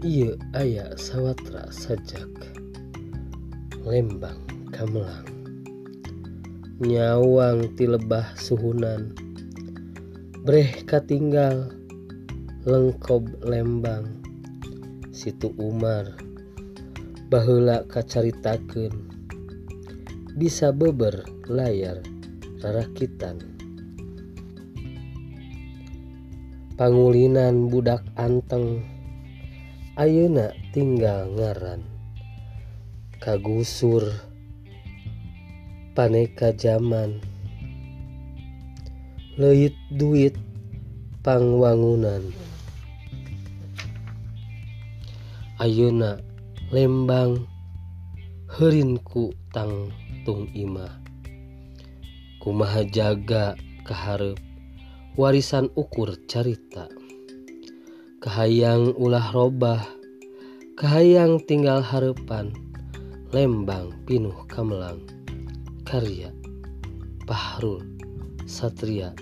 Iya aya sawatra sajak Lembang Kamelang nyawang ti lebah suhunan. Breh katinggal lengkob Lembang. Situ Umar bahula kacaritakeun. Bisa beber layar rarakitan. Pangulinan budak anteng Ayeuna tinggal ngaran kagusur paneka zaman leit duit pangwangunan. Ayeuna Lembang herinku tangtung imah. Kumaha jaga keharep warisan ukur carita. Kahayang ulah robah kahayang tinggal harepan lembang pinuh kamelang. Karya Pahrul Satria